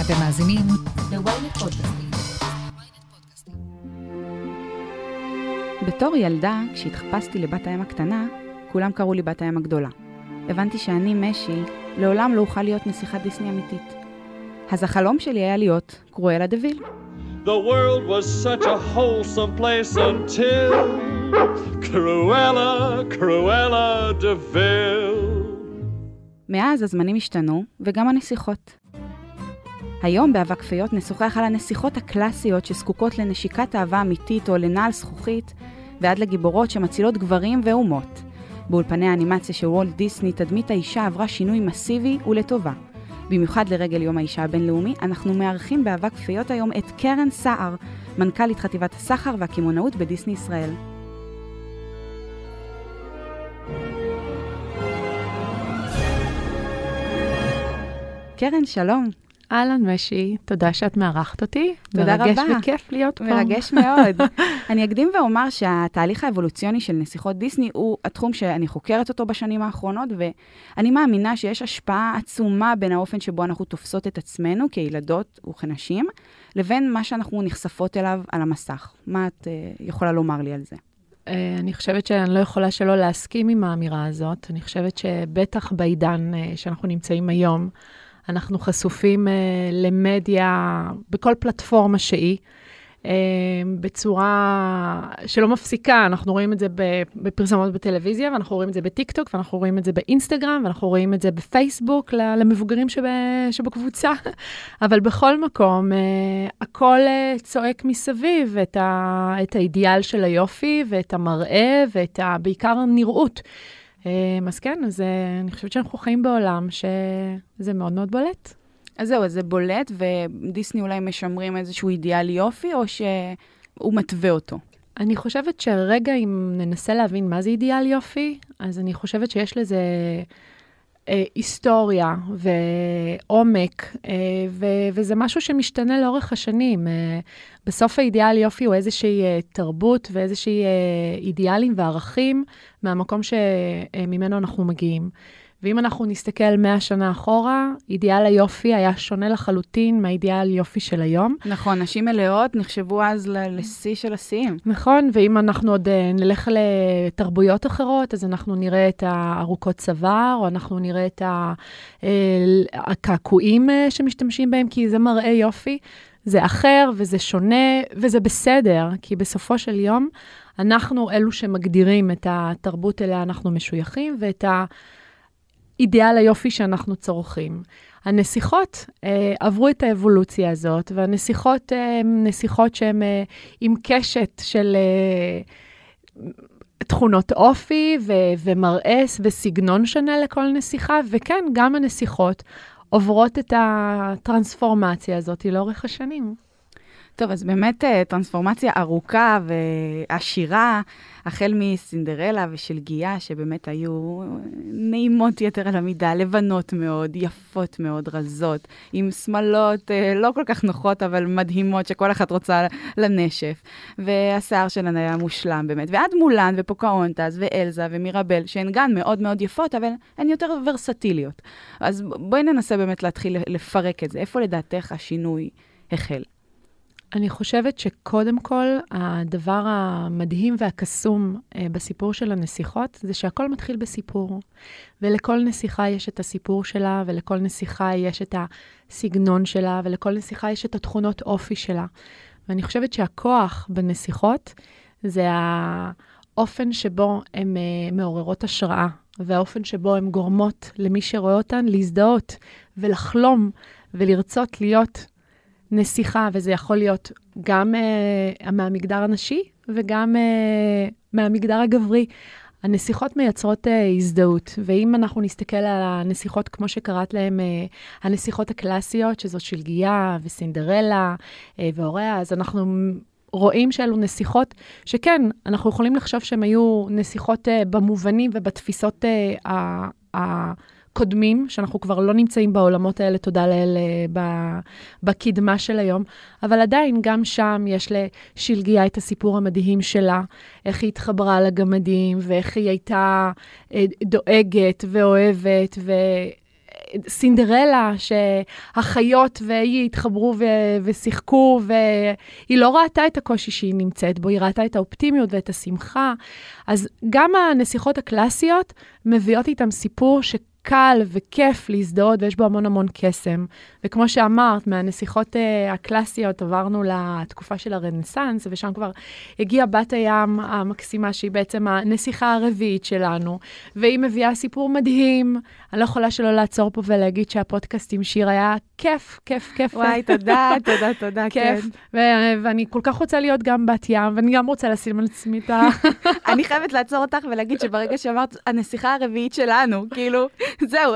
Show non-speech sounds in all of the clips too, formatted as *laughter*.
אתם מאזינים ל-ynet פודקאסטים. בתור ילדה, כשהתחפשתי לבת הים הקטנה, כולם קראו לי בת הים הגדולה. הבנתי שאני, משי, לעולם לא אוכל להיות נסיכת דיסני אמיתית. אז החלום שלי היה להיות קרואלה דוויל. The world was such a wholesome place until Cruella, Cruella de Vil. מאז הזמנים השתנו, וגם הנסיכות. היום באבק פיות נשוחח על הנסיכות הקלאסיות שזקוקות לנשיקת אהבה אמיתית או לנעל זכוכית, ועד לגיבורות שמצילות גברים ואומות. באולפני האנימציה של וולט דיסני, תדמית האישה עברה שינוי מסיבי ולטובה. במיוחד לרגל יום האישה הבינלאומי, אנחנו מארחים באבק פיות היום את קרן סער, מנכ"לית חטיבת הסחר והקמעונאות בדיסני ישראל. קרן, שלום. אהלן משי, תודה שאת מארחת אותי. תודה מרגש רבה. וכיף להיות פה. מרגש מאוד. אני אקדים ואומר שהתהליך האבולוציוני של נסיכות דיסני הוא התחום שאני חוקרת אותו בשנים האחרונות, ואני מאמינה שיש השפעה עצומה בין האופן שבו אנחנו תופסות את עצמנו כילדות וכנשים, לבין מה שאנחנו נחשפות אליו על המסך. מה את uh, יכולה לומר לי על זה? אה, אני חושבת שאני לא יכולה שלא להסכים עם האמירה הזאת. אני חושבת שבטח בעידן אה, שאנחנו נמצאים היום, אנחנו חשופים אה, למדיה בכל פלטפורמה שהיא. אה, בצורה שלא מפסיקה, אנחנו רואים את זה בפרסומות בטלוויזיה, ואנחנו רואים את זה בטיקטוק, ואנחנו רואים את זה באינסטגרם, ואנחנו רואים את זה בפייסבוק למבוגרים שב, שבקבוצה, *laughs* אבל בכל מקום, אה, הכל צועק מסביב את, ה, את האידיאל של היופי, ואת המראה, ואת ה, בעיקר הנראות. אז כן, אז אני חושבת שאנחנו חיים בעולם שזה מאוד מאוד בולט. אז זהו, אז זה בולט, ודיסני אולי משמרים איזשהו אידיאל יופי, או שהוא מתווה אותו? אני חושבת שרגע, אם ננסה להבין מה זה אידיאל יופי, אז אני חושבת שיש לזה אה, היסטוריה ועומק, אה, ו- וזה משהו שמשתנה לאורך השנים. אה, בסוף האידיאל יופי הוא איזושהי אה, תרבות ואיזושהי אה, אידיאלים וערכים מהמקום שממנו אנחנו מגיעים. ואם אנחנו נסתכל 100 שנה אחורה, אידיאל היופי היה שונה לחלוטין מהאידיאל יופי של היום. נכון, נשים מלאות נחשבו אז לשיא של השיאים. נכון, ואם אנחנו עוד uh, נלך לתרבויות אחרות, אז אנחנו נראה את הארוכות צוואר, או אנחנו נראה את הקעקועים uh, שמשתמשים בהם, כי זה מראה יופי. זה אחר וזה שונה וזה בסדר, כי בסופו של יום, אנחנו אלו שמגדירים את התרבות אליה אנחנו משויכים ואת ה... אידיאל היופי שאנחנו צורכים. הנסיכות אה, עברו את האבולוציה הזאת, והנסיכות אה, הן נסיכות שהן אה, עם קשת של אה, תכונות אופי ו- ומראה וסגנון שונה לכל נסיכה, וכן, גם הנסיכות עוברות את הטרנספורמציה הזאת לאורך השנים. טוב, אז באמת אה, טרנספורמציה ארוכה ועשירה, החל מסינדרלה ושל גיאה, שבאמת היו נעימות יתר על המידה, לבנות מאוד, יפות מאוד, רזות, עם שמלות אה, לא כל כך נוחות, אבל מדהימות, שכל אחת רוצה לנשף. והשיער שלהן היה מושלם באמת. ועד מולן ופוקאונטס ואלזה ומירבל, שהן גם מאוד מאוד יפות, אבל הן יותר ורסטיליות. אז בואי ננסה באמת להתחיל לפרק את זה. איפה לדעתך השינוי החל? אני חושבת שקודם כל, הדבר המדהים והקסום אה, בסיפור של הנסיכות, זה שהכל מתחיל בסיפור. ולכל נסיכה יש את הסיפור שלה, ולכל נסיכה יש את הסגנון שלה, ולכל נסיכה יש את התכונות אופי שלה. ואני חושבת שהכוח בנסיכות זה האופן שבו הן אה, מעוררות השראה, והאופן שבו הן גורמות למי שרואה אותן להזדהות ולחלום ולרצות להיות נסיכה, וזה יכול להיות גם uh, מהמגדר הנשי וגם uh, מהמגדר הגברי. הנסיכות מייצרות uh, הזדהות, ואם אנחנו נסתכל על הנסיכות, כמו שקראת להן, uh, הנסיכות הקלאסיות, שזאת שלגיה וסינדרלה uh, והוריה, אז אנחנו רואים שאלו נסיכות שכן, אנחנו יכולים לחשוב שהן היו נסיכות uh, במובנים ובתפיסות uh, ה... קודמים, שאנחנו כבר לא נמצאים בעולמות האלה, תודה לאל, אה, בקדמה של היום, אבל עדיין, גם שם יש לשלגיה את הסיפור המדהים שלה, איך היא התחברה לגמדים, ואיך היא הייתה אה, דואגת ואוהבת, ו... סינדרלה, שהחיות והיא התחברו ו- ושיחקו, והיא לא ראתה את הקושי שהיא נמצאת בו, היא ראתה את האופטימיות ואת השמחה. אז גם הנסיכות הקלאסיות מביאות איתן סיפור ש... קל וכיף להזדהות ויש בו המון המון קסם. וכמו שאמרת, מהנסיכות uh, הקלאסיות עברנו לתקופה של הרנסאנס, ושם כבר הגיעה בת הים המקסימה, שהיא בעצם הנסיכה הרביעית שלנו, והיא מביאה סיפור מדהים. אני לא יכולה שלא לעצור פה ולהגיד שהפודקאסט עם שיר היה כיף, כיף, כיף. וואי, תודה, *laughs* תודה, תודה, כיף. כן. ו- ואני כל כך רוצה להיות גם בת ים, ואני גם רוצה לשים על עצמי את ה... *laughs* אני חייבת לעצור אותך ולהגיד שברגע שאמרת, הנסיכה הרביעית שלנו, כאילו, *laughs* זהו.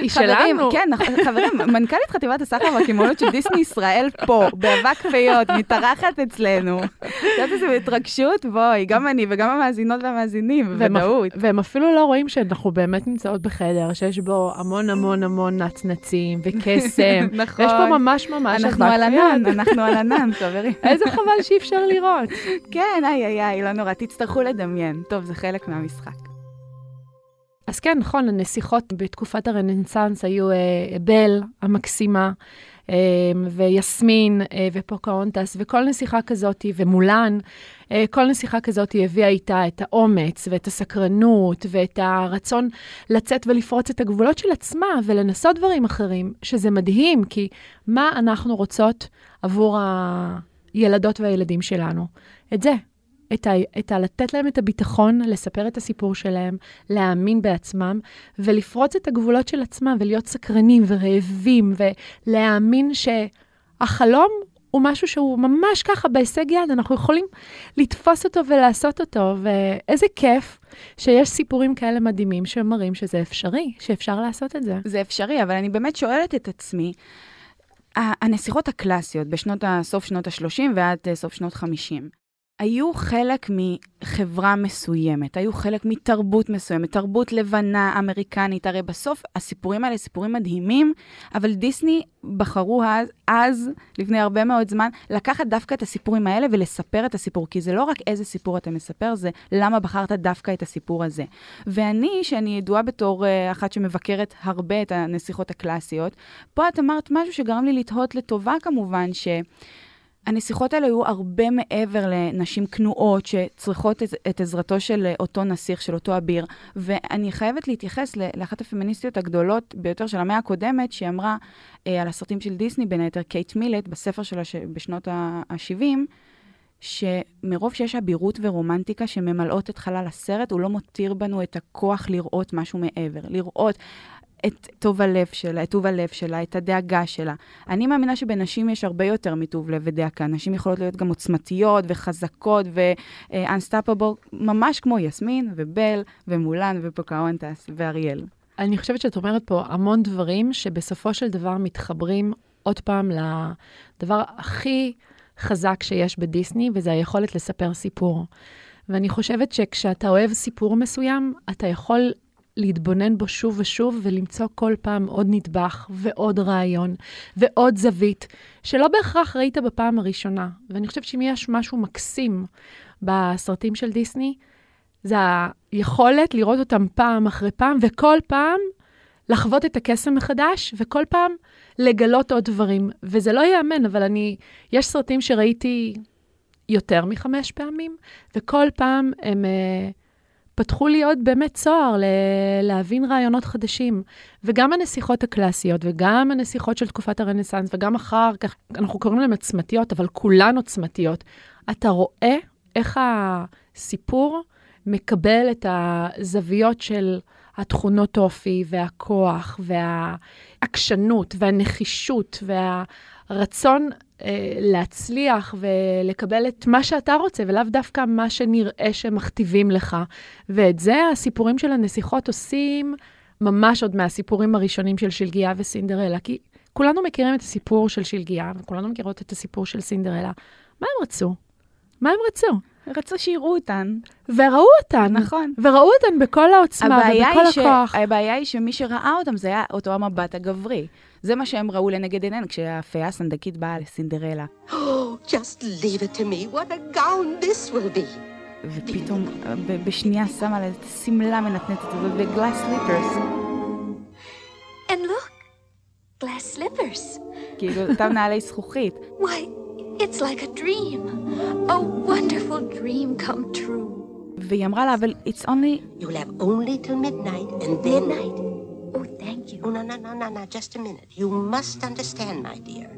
היא שלנו. כן, חברים, מנכ"לית חטיבת הסחר והקמעונות של דיסני ישראל פה, באבק פיות, מתארחת אצלנו. את יודעת איזה התרגשות? בואי, גם אני וגם המאזינות והמאזינים, בוודאות. והם אפילו לא רואים שאנחנו באמת נמצאות בחדר, שיש בו המון המון המון נצנצים וקסם. *laughs* נכון. יש פה ממש ממש אנחנו על. ענן, אנחנו על ענן, חברים. *laughs* איזה חבל שאי אפשר לראות. כן, איי, איי, איי, לא נורא, תצטרכו לדמיין. טוב, זה חלק מהמשחק. אז כן, נכון, הנסיכות בתקופת הרנסאנס היו אה, בל המקסימה, אה, ויסמין, אה, ופוקהונטס, וכל נסיכה כזאת, ומולן, אה, כל נסיכה כזאת הביאה איתה את האומץ, ואת הסקרנות, ואת הרצון לצאת ולפרוץ את הגבולות של עצמה, ולנסות דברים אחרים, שזה מדהים, כי מה אנחנו רוצות עבור הילדות והילדים שלנו? את זה. את, ה, את ה... לתת להם את הביטחון, לספר את הסיפור שלהם, להאמין בעצמם, ולפרוץ את הגבולות של עצמם, ולהיות סקרנים ורעבים, ולהאמין שהחלום הוא משהו שהוא ממש ככה בהישג יד, אנחנו יכולים לתפוס אותו ולעשות אותו, ואיזה כיף שיש סיפורים כאלה מדהימים שמראים שזה אפשרי, שאפשר לעשות את זה. זה אפשרי, אבל אני באמת שואלת את עצמי, הנסיכות הקלאסיות בשנות ה... סוף שנות ה-30 ועד סוף שנות ה-50, היו חלק מחברה מסוימת, היו חלק מתרבות מסוימת, תרבות לבנה, אמריקנית, הרי בסוף הסיפורים האלה סיפורים מדהימים, אבל דיסני בחרו אז, אז, לפני הרבה מאוד זמן, לקחת דווקא את הסיפורים האלה ולספר את הסיפור, כי זה לא רק איזה סיפור אתה מספר, זה למה בחרת דווקא את הסיפור הזה. ואני, שאני ידועה בתור uh, אחת שמבקרת הרבה את הנסיכות הקלאסיות, פה את אמרת משהו שגרם לי לתהות לטובה כמובן, ש... הנסיכות האלה היו הרבה מעבר לנשים כנועות שצריכות את, עזרתו של אותו נסיך, של אותו אביר. ואני חייבת להתייחס לאחת הפמיניסטיות הגדולות ביותר של המאה הקודמת, שהיא אמרה אה, על הסרטים של דיסני, בין היתר קייט מילט, בספר שלה בשנות ה-70, שמרוב שיש אבירות ורומנטיקה שממלאות את חלל הסרט, הוא לא מותיר בנו את הכוח לראות משהו מעבר. לראות את טוב הלב שלה, את טוב הלב שלה, את הדאגה שלה. אני מאמינה שבנשים יש הרבה יותר מטוב לב ודאגה. נשים יכולות להיות גם עוצמתיות וחזקות ו-unstoppable, ממש כמו יסמין ובל ומולן ופוקהונטס ואריאל. אני חושבת שאת אומרת פה המון דברים שבסופו של דבר מתחברים עוד פעם לדבר הכי חזק שיש בדיסני, וזה היכולת לספר סיפור. ואני חושבת שכשאתה אוהב סיפור מסוים, אתה יכול להתבונן בו שוב ושוב ולמצוא כל פעם עוד נדבך ועוד רעיון ועוד זווית, שלא בהכרח ראית בפעם הראשונה. ואני חושבת שאם יש משהו מקסים בסרטים של דיסני, זה היכולת לראות אותם פעם אחרי פעם, וכל פעם לחוות את הקסם מחדש, וכל פעם לגלות עוד דברים. וזה לא ייאמן, אבל אני, יש סרטים שראיתי יותר מחמש פעמים, וכל פעם הם uh, פתחו לי עוד באמת צוהר ל- להבין רעיונות חדשים. וגם הנסיכות הקלאסיות, וגם הנסיכות של תקופת הרנסאנס, וגם אחר כך, אנחנו קוראים להן עצמתיות, אבל כולן עוצמתיות. אתה רואה איך הסיפור מקבל את הזוויות של התכונות אופי והכוח והעקשנות והנחישות והרצון אה, להצליח ולקבל את מה שאתה רוצה, ולאו דווקא מה שנראה שמכתיבים לך. ואת זה הסיפורים של הנסיכות עושים ממש עוד מהסיפורים הראשונים של שלגיה וסינדרלה, כי כולנו מכירים את הסיפור של שלגיה, וכולנו מכירות את הסיפור של סינדרלה. מה הם רצו? מה הם רצו? רצו שיראו אותן. וראו אותן. נכון. וראו אותן בכל העוצמה ובכל ש... הכוח. הבעיה היא שמי שראה אותם זה היה אותו המבט הגברי. זה מה שהם ראו לנגד עיניהם כשהפיה הסנדקית באה לסינדרלה. Oh, just leave it to me. What a gown this will be. ופתאום בשנייה שמה לה את השמלה המנתנתת הזאת וגלאס סליפרס. And look, glass slippers. כאילו, אותם נעלי זכוכית. Why, it's like a dream. A wonderful dream come true. והיא אמרה לה, אבל it's only... You'll have only till midnight, and then... Midnight. Oh, thank you. Oh, no, no, no, no, no, just a minute. You must understand, my dear.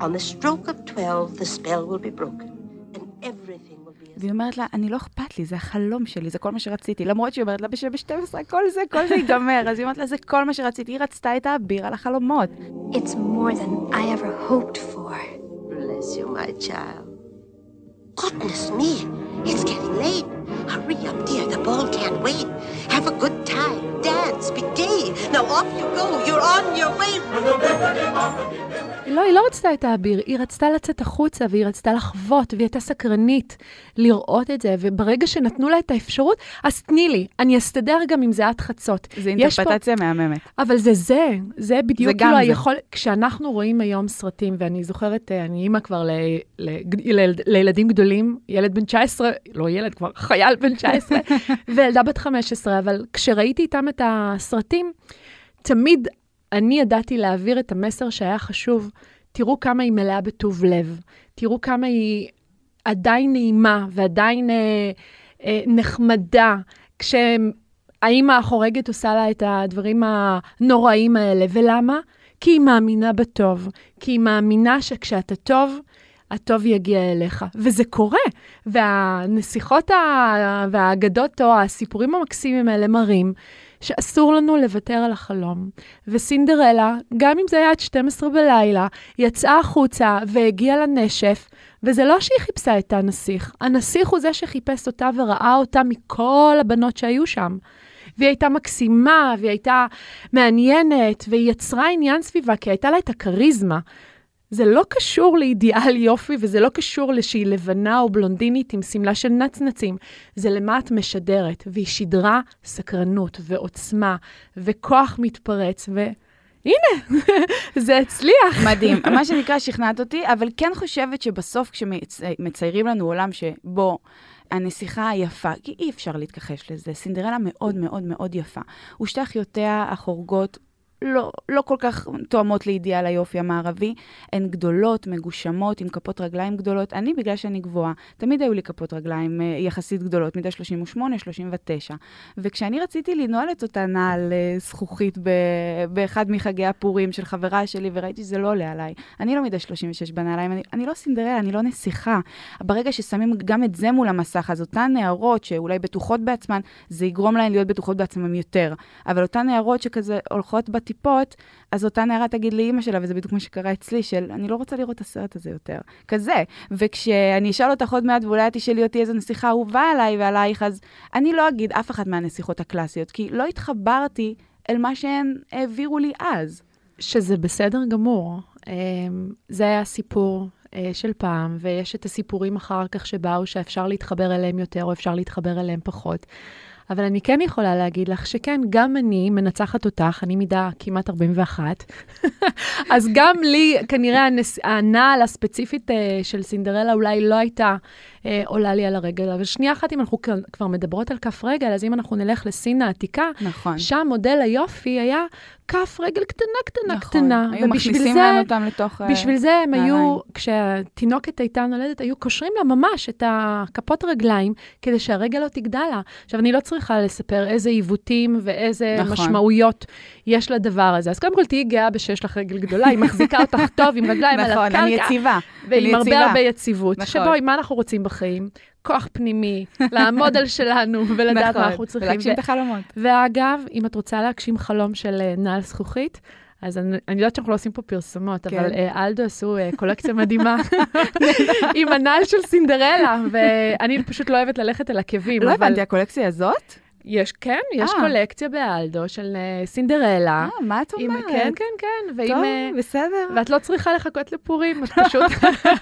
On the stroke of 12, the spell will be broken, and everything will be as... והיא אומרת לה, אני לא אכפת לי, זה החלום שלי, זה כל מה שרציתי. למרות שהיא אומרת לה, ב-12, כל זה, כל זה ייגמר. אז היא אומרת לה, זה כל מה שרציתי. היא רצתה את האביר על החלומות. It's more than I ever hoped for. You, my child. Goodness me, it's getting late. Hurry up, dear, the ball can't wait. Have a good time, dance, be gay. Now off you go, you're on your way. לא, היא לא רצתה את האביר, היא רצתה לצאת החוצה, והיא רצתה לחוות, והיא הייתה סקרנית לראות את זה, וברגע שנתנו לה את האפשרות, אז תני לי, אני אסתדר גם אם זה עד חצות. זו יש פה- אינטרפטציה מהממת. אבל זה זה, זה בדיוק זה כאילו זה. היכול... כשאנחנו רואים היום סרטים, ואני זוכרת, אה, אני אימא כבר ל, ל, ל, לילדים גדולים, ילד בן 19, לא ילד, כבר חייל בן 19, *laughs* וילדה בת 15, אבל כשראיתי איתם את הסרטים, תמיד אני ידעתי להעביר את המסר שהיה חשוב. תראו כמה היא מלאה בטוב לב, תראו כמה היא עדיין נעימה ועדיין אה, אה, נחמדה, כשהאימא החורגת עושה לה את הדברים הנוראים האלה. ולמה? כי היא מאמינה בטוב. כי היא מאמינה שכשאתה טוב, הטוב יגיע אליך. וזה קורה. והנסיכות ה... והאגדות או הסיפורים המקסימים האלה מראים שאסור לנו לוותר על החלום. וסינדרלה, גם אם זה היה עד 12 בלילה, יצאה החוצה והגיעה לנשף, וזה לא שהיא חיפשה את הנסיך, הנסיך הוא זה שחיפש אותה וראה אותה מכל הבנות שהיו שם. והיא הייתה מקסימה, והיא הייתה מעניינת, והיא יצרה עניין סביבה, כי הייתה לה את הכריזמה. זה לא קשור לאידיאל יופי, וזה לא קשור לשהיא לבנה או בלונדינית עם שמלה של נצנצים. זה למה את משדרת, והיא שידרה סקרנות ועוצמה וכוח מתפרץ, והנה, *laughs* זה הצליח. מדהים. *laughs* מה שנקרא, שכנעת אותי, אבל כן חושבת שבסוף כשמציירים לנו עולם שבו... הנסיכה היפה, כי אי אפשר להתכחש לזה, סינדרלה מאוד מאוד מאוד יפה. ושתי אחיותיה החורגות לא, לא כל כך תואמות לאידיאל היופי המערבי. הן גדולות, מגושמות, עם כפות רגליים גדולות. אני, בגלל שאני גבוהה, תמיד היו לי כפות רגליים אה, יחסית גדולות, מידה 38, 39. וכשאני רציתי לנעול את אותה נעל אה, זכוכית ב- באחד מחגי הפורים של חברה שלי, וראיתי שזה לא עולה עליי, אני לא מידה 36 בנעליים, אני, אני לא סינדרלה, אני לא נסיכה. ברגע ששמים גם את זה מול המסך, אז אותן נערות שאולי בטוחות בעצמן, זה יגרום להן להיות בטוחות בעצמן יותר. אבל אותן נערות שכזה הולכות בטיפות, אז אותה נערה תגיד לאימא שלה, וזה בדיוק מה שקרה אצלי, של אני לא רוצה לראות את הסרט הזה יותר. כזה. וכשאני אשאל אותך עוד מעט, ואולי את תשאלי אותי איזה נסיכה אהובה עליי ועלייך, אז אני לא אגיד אף אחת מהנסיכות הקלאסיות, כי לא התחברתי אל מה שהן העבירו לי אז. שזה בסדר גמור. אמ, זה היה סיפור אה, של פעם, ויש את הסיפורים אחר כך שבאו שאפשר להתחבר אליהם יותר או אפשר להתחבר אליהם פחות. אבל אני כן יכולה להגיד לך שכן, גם אני מנצחת אותך, אני מידה כמעט 41, *laughs* אז גם לי, כנראה הנס... הנעל הספציפית אה, של סינדרלה אולי לא הייתה אה, עולה לי על הרגל. אבל שנייה אחת, אם אנחנו כבר מדברות על כף רגל, אז אם אנחנו נלך לסין העתיקה, נכון. שם מודל היופי היה כף רגל קטנה, קטנה, נכון. קטנה. היו מכניסים זה- לנו אותם לתוך... אה, בשביל זה הם היו, נעליים. כשהתינוקת הייתה נולדת, היו קושרים לה ממש את הכפות רגליים, כדי שהרגל לא תגדל לה. עכשיו, אני לא צריכה לספר איזה עיוותים ואיזה נכון. משמעויות יש לדבר הזה. אז קודם כל, תהיי גאה שיש לך רגל גדולה, היא מחזיקה אותך טוב עם רגליים על נכון, הקרקע. אני יציבה. ועם הרבה. הרבה יציבות. נכון. שבואי, מה אנחנו רוצים בחיים? כוח פנימי, *laughs* לעמוד על שלנו ולדעת נכון, מה אנחנו צריכים. ולהגשים את החלומות. ואגב, אם את רוצה להגשים חלום של אה, נעל זכוכית, אז אני, אני יודעת שאנחנו לא עושים פה פרסומות, כן. אבל אה, אלדו עשו אה, קולקציה *laughs* מדהימה עם הנעל של סינדרלה, ואני פשוט לא אוהבת ללכת אל עקבים. לא אבל הבנתי, הקולקציה הזאת? יש, כן, יש אה. קולקציה באלדו של אה, סינדרלה. אה, מה את עם- אומרת? כן, כן, כן. ועם, טוב, אה, בסדר. ואת לא צריכה לחכות לפורים, את פשוט,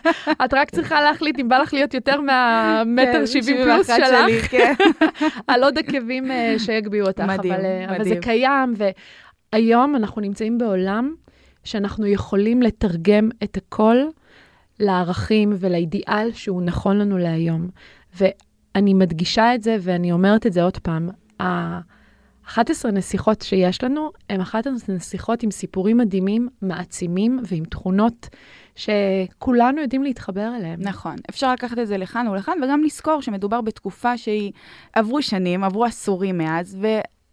*laughs* את רק צריכה להחליט אם בא לך להיות יותר מהמטר כן, 70 פלוס 71 שלך. שלי, כן. *laughs* על עוד עקבים אה, שיגביהו אותך. מדהים, אבל, אה, אבל זה מדהים. קיים, והיום אנחנו נמצאים בעולם שאנחנו יכולים לתרגם את הכל לערכים ולאידיאל שהוא נכון לנו להיום. ואני מדגישה את זה, ואני אומרת את זה עוד פעם, ה- 11 נסיכות שיש לנו, הן 11 נסיכות עם סיפורים מדהימים, מעצימים ועם תכונות שכולנו יודעים להתחבר אליהן. נכון, אפשר לקחת את זה לכאן ולכאן, וגם לזכור שמדובר בתקופה שהיא, עברו שנים, עברו עשורים מאז, ו...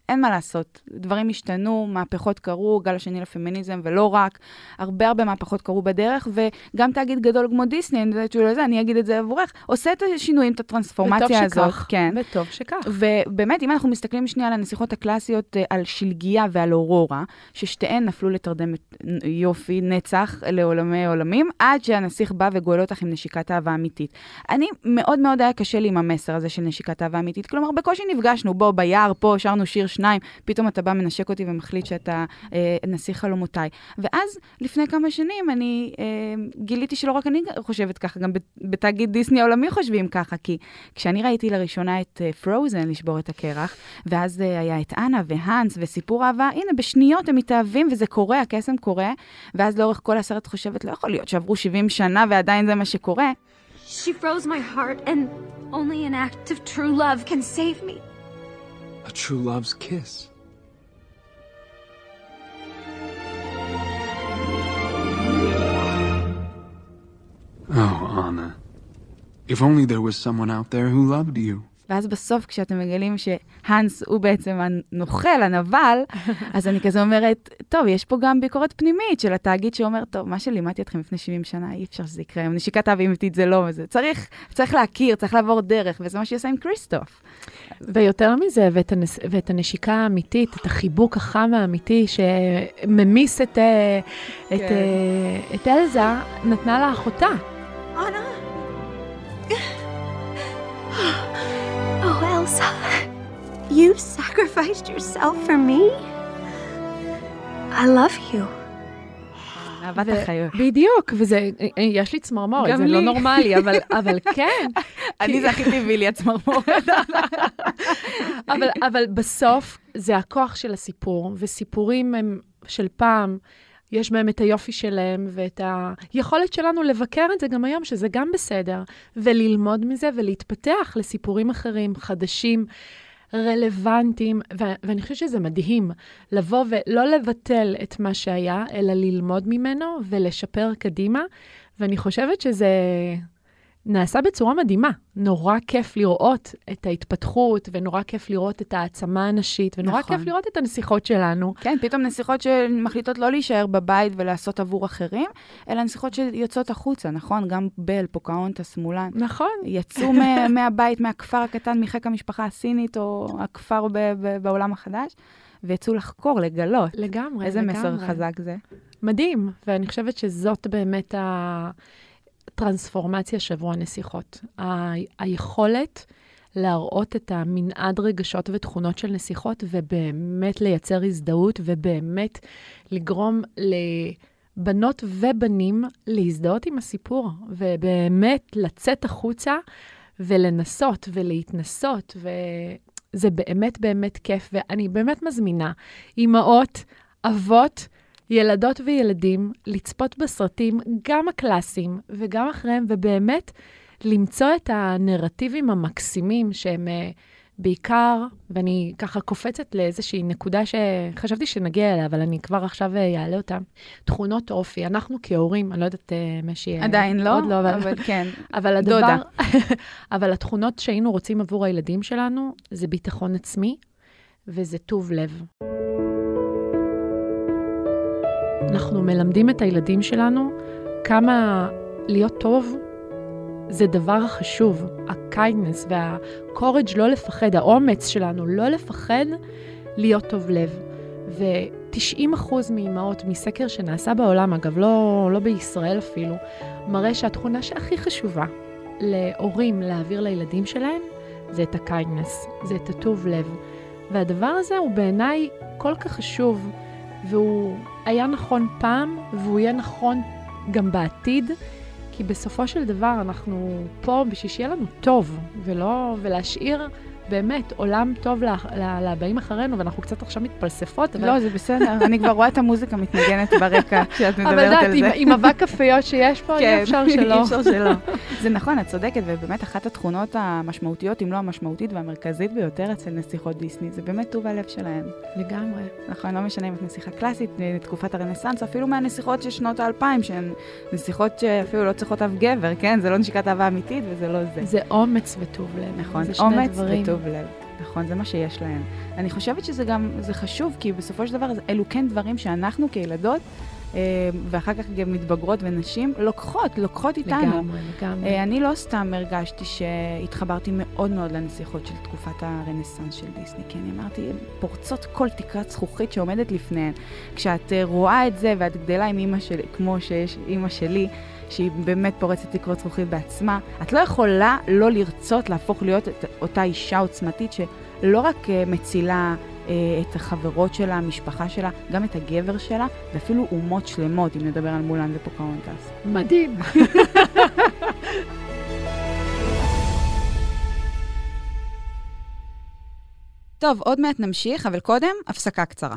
אין מה לעשות, דברים השתנו, מהפכות קרו, גל השני לפמיניזם, ולא רק, הרבה הרבה מהפכות קרו בדרך, וגם תאגיד גדול כמו דיסני, אני יודעת שהוא לזה, אני אגיד את זה עבורך, עושה את השינויים, את הטרנספורמציה הזאת. וטוב שכך, כן. וטוב שכך. ובאמת, אם אנחנו מסתכלים שנייה על הנסיכות הקלאסיות, אה, על שלגיה ועל אורורה, ששתיהן נפלו לתרדמת יופי, נצח, לעולמי עולמים, עד שהנסיך בא וגואל אותך עם נשיקת אהבה אמיתית. אני, מאוד מאוד היה קשה לי עם המסר הזה של נשיקת אהבה אמיתית. כלומר, בקושי נפגשנו, בוא, ביער, פה, שרנו שיר שניים, פתאום אתה בא, מנשק אותי ומחליט שאתה אה, נסיך חלומותיי. ואז, לפני כמה שנים, אני אה, גיליתי שלא רק אני חושבת ככה, גם בתאגיד דיסני העולמי חושבים ככה, כי כשאני ראיתי לראשונה את פרוזן אה, לשבור את הקרח, ואז אה, היה את אנה והאנס וסיפור אהבה, הנה, בשניות הם מתאהבים וזה קורה, הקסם קורה, ואז לאורך כל הסרט חושבת, לא יכול להיות שעברו 70 שנה ועדיין זה מה שקורה. She froze my heart, and only an act of true love can save me. A true love's kiss. Oh, Anna. If only there was someone out there who loved you. ואז בסוף, כשאתם מגלים שהאנס הוא בעצם הנוכל, הנבל, *laughs* אז אני כזה אומרת, טוב, יש פה גם ביקורת פנימית של התאגיד שאומר, טוב, מה שלימדתי אתכם לפני 70 שנה, אי אפשר שזה יקרה, נשיקת אהבה אמיתית זה לא, וזה צריך, צריך להכיר, צריך לעבור דרך, וזה מה שהיא עושה עם כריסטוף. ויותר מזה, ואת, הנס, ואת הנשיקה האמיתית, את החיבוק החם האמיתי שממיס את, אה, כן. את, אה, את אלזה, נתנה לה אחותה. אנה. You sacrificed yourself for me? I love you. אהבת החיות. בדיוק, וזה, יש לי צמרמורת, זה לא לי. נורמלי, אבל, *laughs* אבל כן. אני זה הכי טבעי לי הצמרמורת. *laughs* אבל, אבל בסוף זה הכוח של הסיפור, וסיפורים הם של פעם. יש בהם את היופי שלהם ואת היכולת שלנו לבקר את זה גם היום, שזה גם בסדר, וללמוד מזה ולהתפתח לסיפורים אחרים, חדשים. רלוונטיים, ו- ואני חושבת שזה מדהים לבוא ולא לבטל את מה שהיה, אלא ללמוד ממנו ולשפר קדימה, ואני חושבת שזה נעשה בצורה מדהימה. נורא כיף לראות את ההתפתחות, ונורא כיף לראות את העצמה הנשית, ונורא נכון. כיף לראות את הנסיכות שלנו. כן, פתאום נסיכות שמחליטות לא להישאר בבית ולעשות עבור אחרים, אלא נסיכות שיוצאות החוצה, נכון? גם בל, פוקאונטה, מולן. נכון. יצאו *laughs* מהבית, מהכפר הקטן, מחיק המשפחה הסינית, או הכפר בעולם החדש. ויצאו לחקור, לגלות. לגמרי, איזה לגמרי. איזה מסר חזק זה. מדהים, ואני חושבת שזאת באמת ה... טרנספורמציה שבוע הנסיכות. ה- היכולת להראות את המנעד רגשות ותכונות של נסיכות, ובאמת לייצר הזדהות, ובאמת לגרום לבנות ובנים להזדהות עם הסיפור, ובאמת לצאת החוצה ולנסות ולהתנסות, וזה באמת באמת כיף, ואני באמת מזמינה אימהות, אבות, ילדות וילדים לצפות בסרטים, גם הקלאסיים וגם אחריהם, ובאמת למצוא את הנרטיבים המקסימים שהם uh, בעיקר, ואני ככה קופצת לאיזושהי נקודה שחשבתי שנגיע אליה, אבל אני כבר עכשיו אעלה אותה. תכונות אופי. אנחנו כהורים, אני לא יודעת uh, משהי... עדיין לא, עוד לא, אבל, אבל כן. *laughs* אבל הדבר... דודה. *laughs* אבל התכונות שהיינו רוצים עבור הילדים שלנו זה ביטחון עצמי וזה טוב לב. אנחנו מלמדים את הילדים שלנו כמה להיות טוב זה דבר חשוב. ה-kindness לא לפחד, האומץ שלנו לא לפחד להיות טוב לב. ו-90% מאימהות מסקר שנעשה בעולם, אגב, לא, לא בישראל אפילו, מראה שהתכונה שהכי חשובה להורים להעביר לילדים שלהם זה את ה-kindness, זה את הטוב לב. והדבר הזה הוא בעיניי כל כך חשוב. והוא היה נכון פעם, והוא יהיה נכון גם בעתיד, כי בסופו של דבר אנחנו פה בשביל שיהיה לנו טוב, ולא, ולהשאיר באמת עולם טוב לבאים אחרינו, ואנחנו קצת עכשיו מתפלספות, אבל... לא, זה בסדר, אני כבר רואה את המוזיקה מתנגנת ברקע *laughs* כשאת אבל מדברת יודעת, על זה. עם אבק הפיות שיש פה, אי אפשר *laughs* שלא. אי אפשר שלא. זה נכון, את צודקת, ובאמת אחת התכונות המשמעותיות, אם לא המשמעותית והמרכזית ביותר אצל נסיכות דיסני, זה באמת טוב הלב שלהן. לגמרי. נכון, לא משנה אם את נסיכה קלאסית, תקופת הרנסאנס, אפילו מהנסיכות של שנות האלפיים, שהן נסיכות שאפילו לא צריכות אף גבר, כן? זה לא נשיקת אהבה אמיתית וזה לא זה. זה אומץ וטוב לב. נכון, אומץ דברים. וטוב לב. נכון, זה מה שיש להן. אני חושבת שזה גם, זה חשוב, כי בסופו של דבר אלו כן דברים שאנחנו כילדות, אה, ואחר כך גם מתבגרות ונשים, לוקחות, לוקחות איתנו. לגמרי, לגמרי. אה, אני לא סתם הרגשתי שהתחברתי מאוד מאוד לנסיכות של תקופת הרנסאנס של דיסני, כי אני אמרתי, הן פורצות כל תקרת זכוכית שעומדת לפניהן. כשאת אה, רואה את זה ואת גדלה עם אימא שלי, כמו שיש אימא שלי, שהיא באמת פורצת תקרות זכוכית בעצמה, את לא יכולה לא לרצות להפוך להיות את אותה אישה עוצמתית שלא רק אה, מצילה אה, את החברות שלה, המשפחה שלה, גם את הגבר שלה, ואפילו אומות שלמות, אם נדבר על מולן ופוקהונטס. מדהים. *laughs* טוב, עוד מעט נמשיך, אבל קודם, הפסקה קצרה.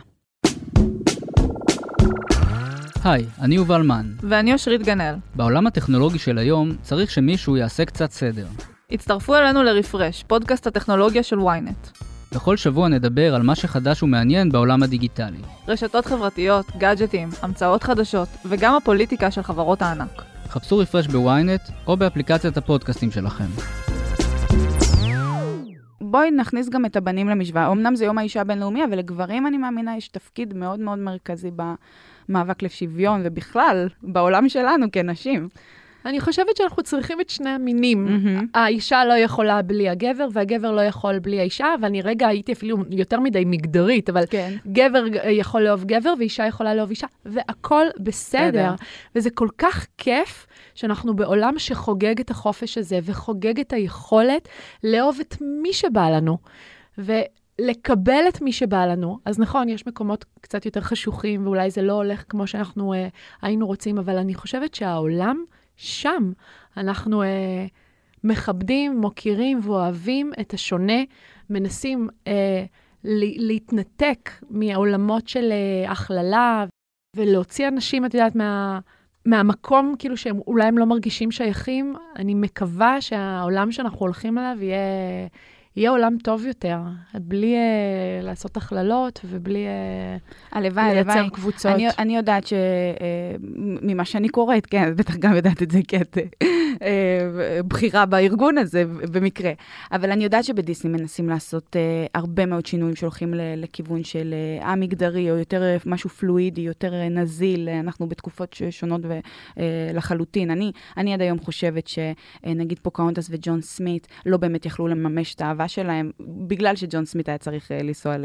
היי, אני יובל מן. ואני אושרית גנאל. בעולם הטכנולוגי של היום צריך שמישהו יעשה קצת סדר. הצטרפו אלינו לרפרש, פודקאסט הטכנולוגיה של ynet. בכל שבוע נדבר על מה שחדש ומעניין בעולם הדיגיטלי. רשתות חברתיות, גאדג'טים, המצאות חדשות, וגם הפוליטיקה של חברות הענק. חפשו רפרש בוויינט או באפליקציית הפודקאסטים שלכם. בואי נכניס גם את הבנים למשוואה. אמנם זה יום האישה הבינלאומי, אבל לגברים, אני מאמינה, יש תפקיד מאוד מאוד מרכזי במאבק לשוויון, ובכלל, בעולם שלנו כנשים. אני חושבת שאנחנו צריכים את שני המינים. מהמם. האישה לא יכולה בלי הגבר, והגבר לא יכול בלי האישה, ואני רגע הייתי אפילו יותר מדי מגדרית, אבל כן. גבר יכול לאהוב גבר, ואישה יכולה לאהוב אישה, והכל בסדר. בסדר. וזה כל כך כיף שאנחנו בעולם שחוגג את החופש הזה, וחוגג את היכולת לאהוב את מי שבא לנו. ולקבל את מי שבא לנו. אז נכון, יש מקומות קצת יותר חשוכים, ואולי זה לא הולך כמו שאנחנו אה, היינו רוצים, אבל אני חושבת שהעולם שם. אנחנו אה, מכבדים, מוקירים ואוהבים את השונה, מנסים אה, להתנתק מהעולמות של אה, הכללה, ולהוציא אנשים, את יודעת, מה... מהמקום, כאילו, שהם אולי הם לא מרגישים שייכים, אני מקווה שהעולם שאנחנו הולכים אליו יהיה, יהיה עולם טוב יותר, בלי uh, לעשות הכללות ובלי uh, הלוואי, לייצר הלוואי. קבוצות. אני, אני יודעת שממה שאני קוראת, כן, את בטח גם יודעת את זה, כי את אה, בכירה בארגון הזה, במקרה. אבל אני יודעת שבדיסני מנסים לעשות אה, הרבה מאוד שינויים שהולכים ל- לכיוון של אה, א-מגדרי, או יותר אה, משהו פלואידי, יותר אה, נזיל. אה, אנחנו בתקופות ש- שונות ו- אה, לחלוטין. אני, אני עד היום חושבת שנגיד פוקהונטס וג'ון סמית לא באמת יכלו לממש את האהבה שלהם, בגלל שג'ון סמית היה צריך אה, לנסוע,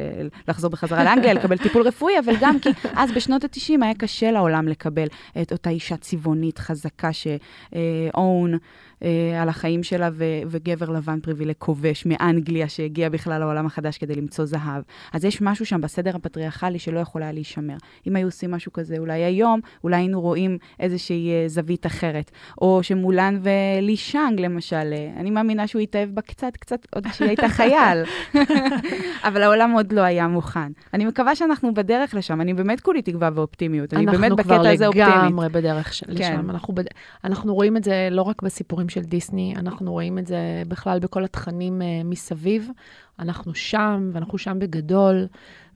לחזור בחזרה לאנגליה, לקבל טיפול רפואי, אבל גם כי אז בשנות ה-90 היה קשה לעולם לקבל את אותה אישה צבעונית חזקה שאון אה, על החיים שלה, ו- וגבר לבן פריבילג כובש מאנגליה, שהגיע בכלל לעולם החדש כדי למצוא זהב. אז יש משהו שם בסדר הפטריארכלי שלא יכול היה להישמר. אם היו עושים משהו כזה, אולי היום, אולי היינו רואים איזושהי אה, זווית אחרת. או שמולן ולי שאנג, למשל, אה, אני מאמינה שהוא התאהב בה קצת, קצת, עוד *laughs* כשהיא הייתה חייל. *laughs* אבל העולם עוד לא היה מוכן. אני מקווה שאנחנו בדרך לשם, אני באמת כולי תקווה ואופטימיות. אני באמת בקטע הזה אופטימית. אנחנו כבר לגמרי בדרך ש- כן. לשם. אנחנו, בד... אנחנו רואים את זה לא רק בסיפורים של דיסני, אנחנו רואים את זה בכלל בכל התכנים uh, מסביב. אנחנו שם, ואנחנו שם בגדול,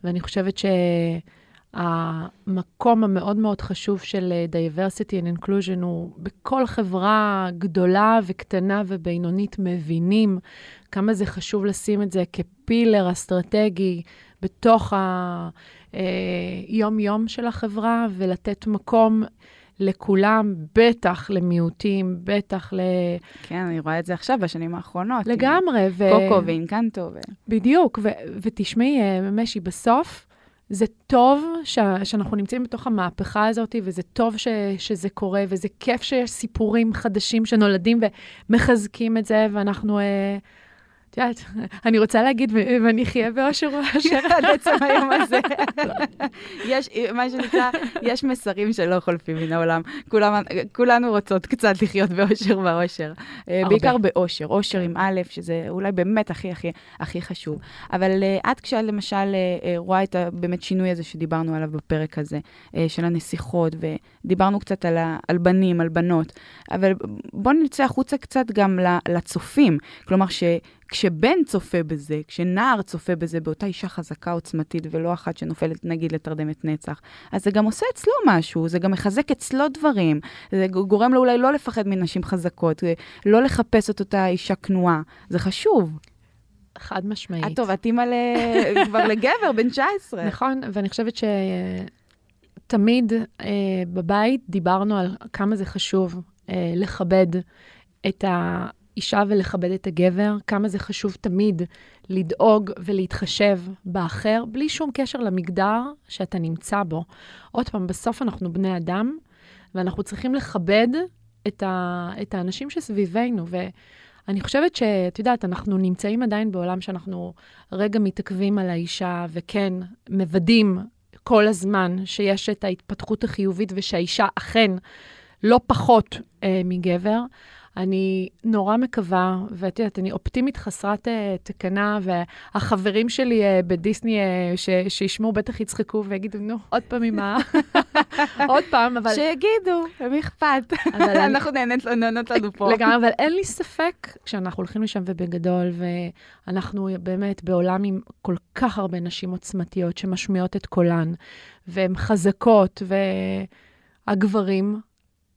ואני חושבת שהמקום המאוד מאוד חשוב של אה, diversity and inclusion הוא בכל חברה גדולה וקטנה ובינונית מבינים כמה זה חשוב לשים את זה כפילר אסטרטגי בתוך היום-יום של החברה ולתת מקום לכולם, בטח למיעוטים, בטח ל... כן, אני רואה את זה עכשיו, בשנים האחרונות. לגמרי. ו... קוקו ואינקנטו. ו... בדיוק, ו- ותשמעי, אה, משי, בסוף זה טוב ש- שאנחנו נמצאים בתוך המהפכה הזאת, וזה טוב ש- שזה קורה, וזה כיף שיש סיפורים חדשים שנולדים ומחזקים את זה, ואנחנו... אה, את יודעת, אני רוצה להגיד, ואני אחיה באושר ואושר. *laughs* עד עצם היום הזה. יש, מה שנקרא, יש מסרים שלא חולפים מן העולם. כולם, כולנו רוצות קצת לחיות באושר ואושר. אה. בעיקר באושר, אושר עם א', שזה אולי באמת הכי הכי הכי חשוב. אבל אה, את כשאת למשל אה, אה, רואה את הבאמת שינוי הזה שדיברנו עליו בפרק הזה, של הנסיכות, ודיברנו קצת על, ה, על בנים, על בנות, אבל בואו נצא החוצה קצת גם לצופים. כלומר, ש... כשבן צופה בזה, כשנער צופה בזה באותה אישה חזקה עוצמתית ולא אחת שנופלת נגיד לתרדמת נצח, אז זה גם עושה אצלו משהו, זה גם מחזק אצלו דברים, זה גורם לו אולי לא לפחד מנשים חזקות, לא לחפש את אותה אישה כנועה, זה חשוב. חד משמעית. את טוב, את אימא ל- כבר לגבר, בן 19. נכון, ואני חושבת שתמיד אה, בבית דיברנו על כמה זה חשוב אה, לכבד את האישה ולכבד את הגבר, כמה זה חשוב תמיד לדאוג ולהתחשב באחר, בלי שום קשר למגדר שאתה נמצא בו. עוד פעם, בסוף אנחנו בני אדם, ואנחנו צריכים לכבד את, ה, את האנשים שסביבנו. ואני חושבת שאת יודעת, אנחנו נמצאים עדיין בעולם שאנחנו רגע מתעכבים על האישה, וכן, מוודאים כל הזמן שיש את ההתפתחות החיובית ושהאישה אכן לא פחות אה, מגבר. אני נורא מקווה, ואת יודעת, אני אופטימית חסרת אה, תקנה, והחברים שלי אה, בדיסני אה, ש, שישמעו בטח יצחקו ויגידו, נו, עוד פעם עם ה... *laughs* עוד פעם, אבל... שיגידו, למי אכפת? *laughs* אנחנו נהנות נהנות לנו פה. לגמרי, אבל אין לי ספק שאנחנו הולכים לשם ובגדול, ואנחנו באמת בעולם עם כל כך הרבה נשים עוצמתיות שמשמיעות את קולן, והן חזקות, והגברים,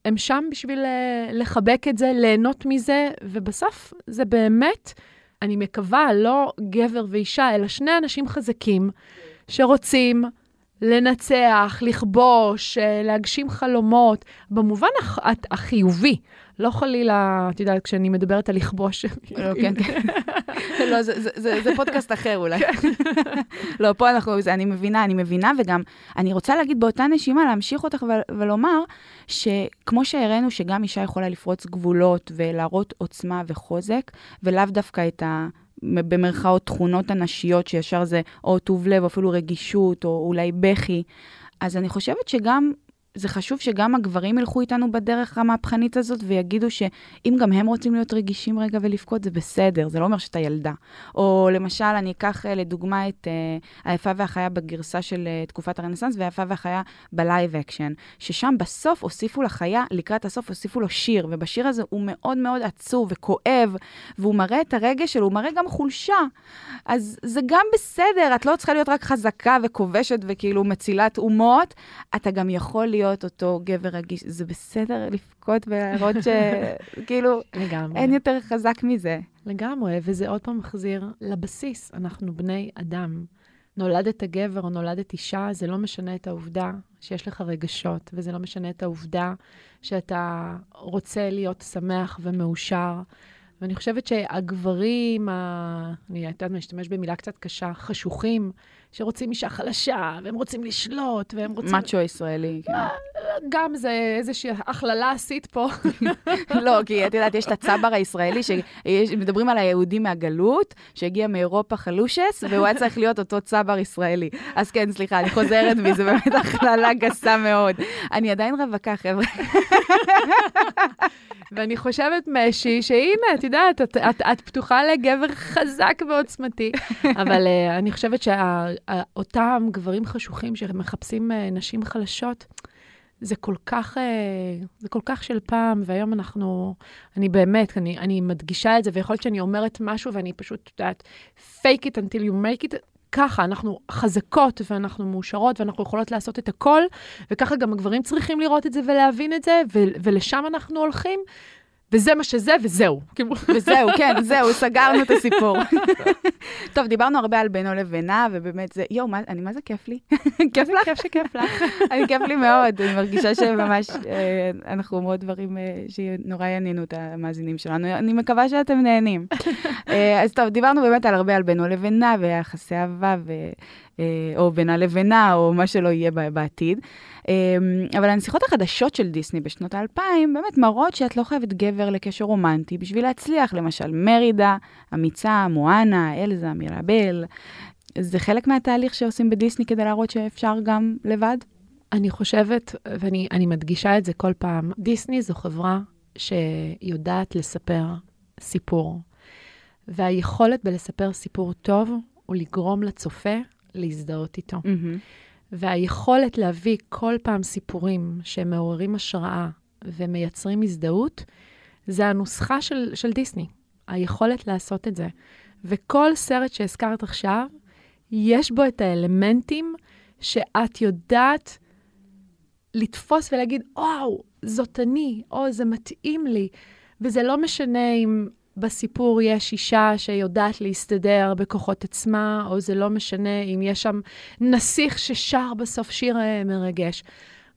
הם שם בשביל אה, לחבק את זה, ליהנות מזה, ובסוף זה באמת, אני מקווה, לא גבר ואישה, אלא שני אנשים חזקים שרוצים לנצח, לכבוש, אה, להגשים חלומות, במובן הח- החיובי. לא חלילה, את יודעת, כשאני מדברת על לכבוש. *laughs* לא, כן, כן. *laughs* לא, זה- פודקאסט אחר אולי. לא, פה אנחנו, אני מבינה, אני מבינה, וגם אני רוצה להגיד באותה נשימה, להמשיך אותך ול- ולומר, שכמו שהראינו שגם אישה יכולה לפרוץ גבולות ולהראות עוצמה וחוזק, ולאו דווקא את ה... במרכאות תכונות הנשיות, שישר זה או טוב לב, או אפילו רגישות, או אולי בכי. אז אני חושבת שגם זה חשוב שגם הגברים ילכו איתנו בדרך המהפכנית הזאת ויגידו שאם גם הם רוצים להיות רגישים רגע ולבכות, זה בסדר, זה לא אומר שאתה ילדה. או למשל, אני אקח אה, לדוגמה את אה, היפה והחיה בגרסה של אה, תקופת הרנסאנס, והיפה והחיה ב live action, ששם בסוף הוסיפו לחיה, לקראת הסוף הוסיפו לו שיר, ובשיר הזה הוא מאוד מאוד עצוב וכואב, והוא מראה את הרגש שלו, הוא מראה גם חולשה. אז זה גם בסדר, את לא צריכה להיות רק חזקה וכובשת וכאילו מצילת אומות, אתה גם יכול להיות אותו גבר רגיש. זה בסדר לבכות ולהראות שכאילו *laughs* לגמרי. אין יותר חזק מזה. לגמרי, וזה עוד פעם מחזיר לבסיס, אנחנו בני אדם. נולדת גבר או נולדת אישה, זה לא משנה את העובדה שיש לך רגשות, וזה לא משנה את העובדה שאתה רוצה להיות שמח ומאושר. ואני חושבת שהגברים, ה... אני יודעת מה, אשתמש במילה קצת קשה, חשוכים, שרוצים אישה חלשה, והם רוצים לשלוט, והם רוצים... מאצ'ו ישראלי, כן. גם זה איזושהי הכללה עשית פה. *laughs* לא, כי את יודעת, יש את הצבר הישראלי, שמדברים על היהודי מהגלות, שהגיע מאירופה חלושס, והוא היה צריך להיות אותו צבר ישראלי. אז כן, סליחה, אני חוזרת בי, זו באמת הכללה גסה מאוד. אני עדיין רווקה, חבר'ה. *laughs* ואני חושבת, משי, שהנה, את יודעת, את, את, את פתוחה לגבר חזק ועוצמתי. *laughs* אבל uh, אני חושבת שאותם גברים חשוכים שמחפשים uh, נשים חלשות, זה כל כך, uh, זה כל כך של פעם, והיום אנחנו, אני באמת, אני, אני מדגישה את זה, ויכול להיות שאני אומרת משהו ואני פשוט, את יודעת, fake it until you make it. ככה, אנחנו חזקות ואנחנו מאושרות ואנחנו יכולות לעשות את הכל, וככה גם הגברים צריכים לראות את זה ולהבין את זה, ו- ולשם אנחנו הולכים, וזה מה שזה, וזהו. כאילו, וזהו, כן, זהו, סגרנו את הסיפור. *laughs* טוב, דיברנו הרבה על בינו לבינה, ובאמת זה, יואו, מה- אני, מה זה כיף לי? כיף לך? כיף שכיף לך. *laughs* אני כיף לי מאוד, אני מרגישה שממש אה, אנחנו אומרות דברים אה, שנורא יעניינו את המאזינים שלנו. אני מקווה שאתם נהנים. *laughs* אה, אז טוב, דיברנו באמת על הרבה על בינו לבינה, ויחסי אהבה, אה, או בינה לבינה, או מה שלא יהיה בעתיד. אה, אבל הנסיכות החדשות של דיסני בשנות האלפיים באמת מראות שאת לא חייבת גבר לקשר רומנטי בשביל להצליח, למשל מרידה, אמיצה, מואנה, אלזה, מירבל. זה חלק מהתהליך שעושים בדיסני כדי להראות שאפשר גם לבד? אני חושבת, ואני אני מדגישה את זה כל פעם, דיסני זו חברה שיודעת לספר סיפור. והיכולת בלספר סיפור טוב הוא לגרום לצופה להזדהות איתו. Mm-hmm. והיכולת להביא כל פעם סיפורים שמעוררים השראה ומייצרים הזדהות, זה הנוסחה של, של דיסני, היכולת לעשות את זה. וכל סרט שהזכרת עכשיו, יש בו את האלמנטים שאת יודעת לתפוס ולהגיד, וואו, זאת אני, או זה מתאים לי. וזה לא משנה אם בסיפור יש אישה שיודעת להסתדר בכוחות עצמה, או זה לא משנה אם יש שם נסיך ששר בסוף שיר אה, מרגש.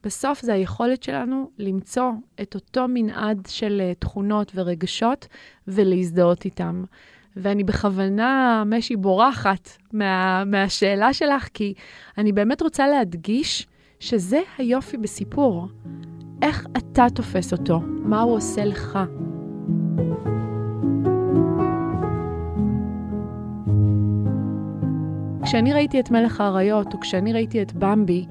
בסוף זה היכולת שלנו למצוא את אותו מנעד של אה, תכונות ורגשות ולהזדהות איתם. ואני בכוונה, משי, בורחת מה, מהשאלה שלך, כי אני באמת רוצה להדגיש שזה היופי בסיפור. איך אתה תופס אותו? מה הוא עושה לך? כשאני ראיתי את מלך האריות, או כשאני ראיתי את במבי,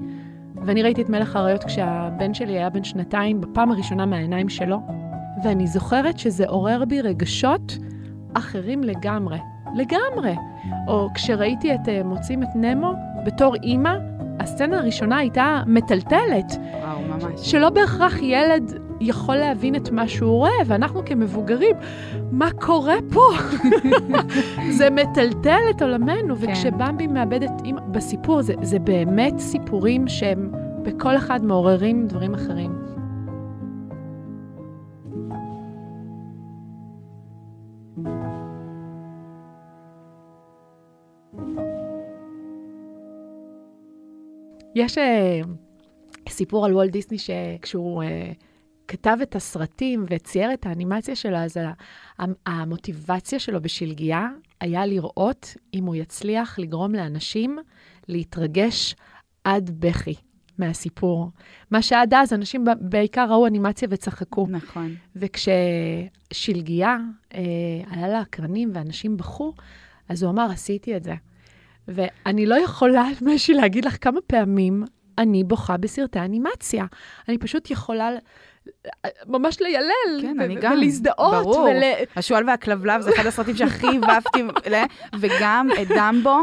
ואני ראיתי את מלך האריות כשהבן שלי היה בן שנתיים, בפעם הראשונה מהעיניים שלו, ואני זוכרת שזה עורר בי רגשות אחרים לגמרי. לגמרי. או כשראיתי את uh, מוצאים את נמו, בתור אימא, הסצנה הראשונה הייתה מטלטלת. וואו, ממש. שלא בהכרח ילד יכול להבין את מה שהוא רואה, ואנחנו כמבוגרים, מה קורה פה? *laughs* זה מטלטל את עולמנו, כן. וכשבמבי מאבד את אימא, בסיפור, זה, זה באמת סיפורים שהם בכל אחד מעוררים דברים אחרים. יש אה, סיפור על וולט דיסני שכשהוא אה, כתב את הסרטים וצייר את האנימציה שלו, אז המוטיבציה שלו בשלגיה היה לראות אם הוא יצליח לגרום לאנשים להתרגש עד בכי מהסיפור. מה שעד אז אנשים בעיקר ראו אנימציה וצחקו. נכון. וכששלגיה אה, עלה לאקרנים ואנשים בכו, אז הוא אמר, עשיתי את זה. ואני לא יכולה, *laughs* משי, להגיד לך כמה פעמים אני בוכה בסרטי אנימציה. אני פשוט יכולה ממש ליילל, כן, ו- אני גם. ולהזדהות. ברור. ול... השועל והכלבלב זה אחד הסרטים שהכי *laughs* אהבתי, וגם את דמבו,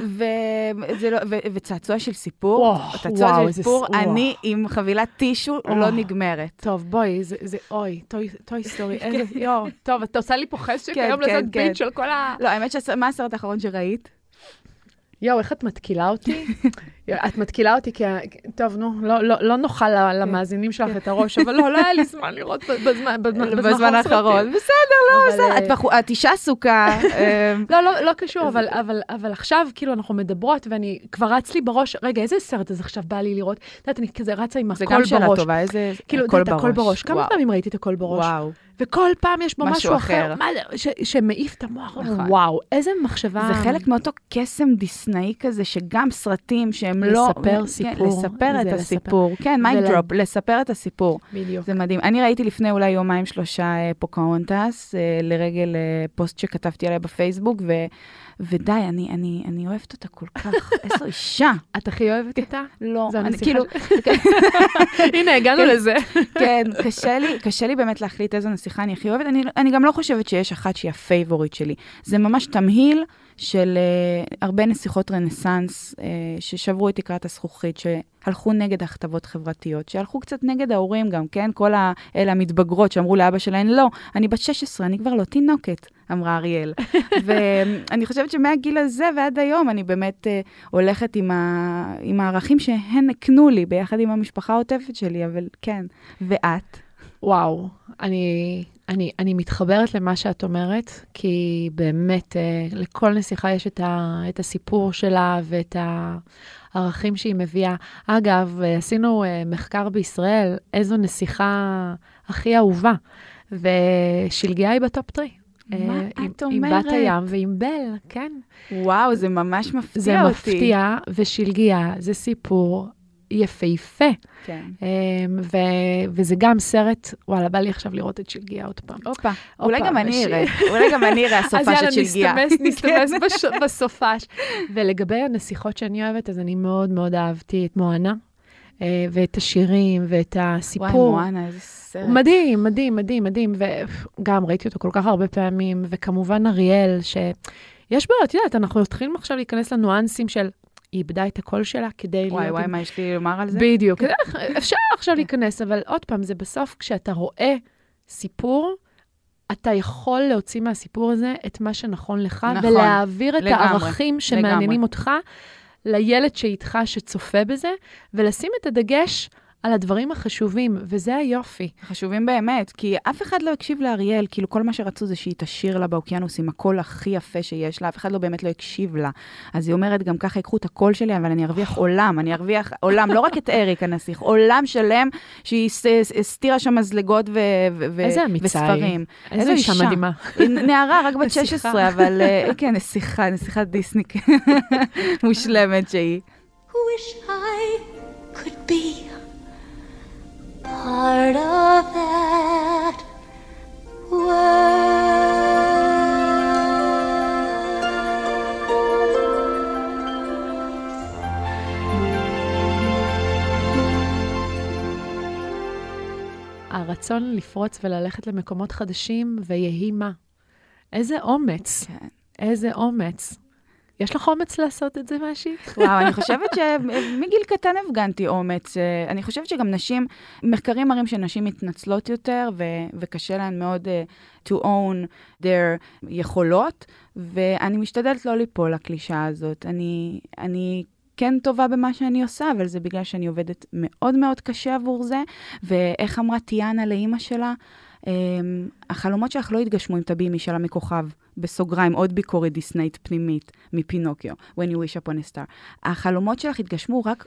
וזה לא- ו- וצעצוע של סיפור. וואו, צעצוע וואו, של סיפור, וואו. אני עם חבילת טישו לא וואו. נגמרת. טוב, בואי, זה, זה אוי, Toy, Toy Story, *laughs* איזה, יואו, טוב, את עושה לי פה חשק כן, היום כן, לעשות כן. ביט של כל ה... לא, האמת שמה הסרט האחרון שראית? יואו, איך את מתקילה אותי? *laughs* את מתקילה אותי כי... טוב, נו, לא, לא, לא נאכל ל- למאזינים שלך את הראש, אבל לא, לא היה לי זמן לראות בזמן, בזמן, האחרון. בסדר, לא, בסדר. אה, את אישה עסוקה. אה, לא, לא, לא קשור, אבל, אבל, אבל עכשיו, כאילו, אנחנו מדברות, ואני, כבר רץ לי בראש, רגע, איזה סרט אז עכשיו בא לי לראות? את יודעת, אני כזה רצה עם זה הכל גם שאלה בראש. טובה, איזה... כאילו, את הכל בראש. כמה. פעמים ראיתי את הכל בראש? וואו. וכל פעם יש בו משהו אחר. זה, שמעיף את המוח. נכון. וואו, איזה מחשבה. זה חלק מאותו קסם דיסנאי כזה, שגם סרטים שהם לא... לספר כן, סיפור. לספר את הסיפור. כן, mind ולה- drop, לספר את הסיפור. בדיוק. זה מדהים. אני ראיתי לפני אולי יומיים שלושה אה, פוקהונטס, אה, לרגל אה, פוסט שכתבתי עליה בפייסבוק, ו... ודי, אני, אני, אני אוהבת אותה כל כך. *laughs* איזו אישה. את הכי אוהבת אותה? לא, אני כאילו, *laughs* *laughs* הנה, הגענו כן. לזה. כן, קשה לי, קשה לי באמת להחליט איזו נסיכה אני הכי אוהבת. אני, אני גם לא חושבת שיש אחת שהיא ה favorite שלי. זה ממש תמהיל של אה, הרבה נסיכות רנסאנס uh, ששברו את תקרת הזכוכית, שהלכו נגד הכתבות חברתיות, שהלכו קצת נגד ההורים גם, כן? כל ה- אלה המתבגרות שאמרו לאבא שלהן, לא, אני בת 16, אני כבר לא תינוקת, אמרה אריאל. *laughs* ואני חושבת שמהגיל הזה ועד היום אני באמת אה, הולכת עם, ה... עם הערכים שהן הקנו לי, ביחד עם המשפחה העוטפת שלי, אבל כן. ואת? וואו, אני, אני, אני מתחברת למה שאת אומרת, כי באמת, אה, לכל נסיכה יש את, ה, את הסיפור שלה ואת הערכים שהיא מביאה. אגב, אה, עשינו אה, מחקר בישראל, איזו נסיכה הכי אהובה, ושלגיה היא בטופ טרי. מה את עם- אומרת? עם בת הים ועם בל, כן. וואו, זה ממש מפתיע זה אותי. מפתיע, ושלגיה זה סיפור יפהפה. כן. אמ, ו- וזה גם סרט, וואלה, בא לי עכשיו לראות את שלגיה עוד פעם. הופה, אולי גם אני. אראה, אולי גם אני אראה *laughs* אז הסופה יאללה, של שלגיה. נסתמס, *laughs* נסתמס כן. בש- בסופש. ולגבי הנסיכות שאני אוהבת, אז אני מאוד מאוד אהבתי את מואנה, אה, ואת השירים, ואת וואי, הסיפור. מואנה, איזה סרט. מדהים, מדהים, מדהים, מדהים, וגם ראיתי אותו כל כך הרבה פעמים, וכמובן אריאל, שיש בו, את יודעת, אנחנו מתחילים עכשיו להיכנס לניואנסים של, היא איבדה את הקול שלה כדי וואי. וואי, עם- מה יש לי לומר על זה? בדיוק. אפשר עכשיו להיכנס, אבל עוד פעם, זה בסוף, כשאתה רואה סיפור, אתה יכול להוציא מהסיפור הזה את מה שנכון לך, נכון, ולהעביר את לגמרי, הערכים שמעניינים לגמרי. אותך לילד שאיתך, שצופה בזה, ולשים את הדגש על הדברים החשובים, וזה היופי. חשובים באמת, כי אף אחד לא הקשיב לאריאל, כאילו כל מה שרצו זה שהיא תשאיר לה באוקיינוס עם הקול הכי יפה שיש לה, אף אחד לא באמת לא הקשיב לה. אז היא אומרת, גם ככה ייקחו את הקול שלי, אבל אני ארוויח עולם, אני ארוויח עולם, לא רק את אריק הנסיך, עולם שלם שהיא הסתירה שם מזלגות ו- ו- ו- איזה אמיצה היא. וספרים. איזו אישה מדהימה. נערה, רק בת נסיכה. 16, אבל אה, כן, נסיכה, נסיכת דיסני *laughs* מושלמת שהיא. Wish I could be part of that world. הרצון לפרוץ וללכת למקומות חדשים, ויהי מה. איזה אומץ, כן. איזה אומץ. יש לך אומץ לעשות את זה, משי? וואו, אני חושבת שמגיל קטן הפגנתי אומץ. אני חושבת שגם נשים, מחקרים מראים שנשים מתנצלות יותר, ו- וקשה להן מאוד uh, to own their יכולות, ואני משתדלת לא ליפול לקלישאה הזאת. אני, אני כן טובה במה שאני עושה, אבל זה בגלל שאני עובדת מאוד מאוד קשה עבור זה, ואיך אמרה טיאנה לאימא שלה, um, החלומות שלך לא יתגשמו אם תביעי משאלה מכוכב. בסוגריים, עוד ביקורת דיסנאית פנימית מפינוקיו, When you wish upon a star. החלומות שלך יתגשמו רק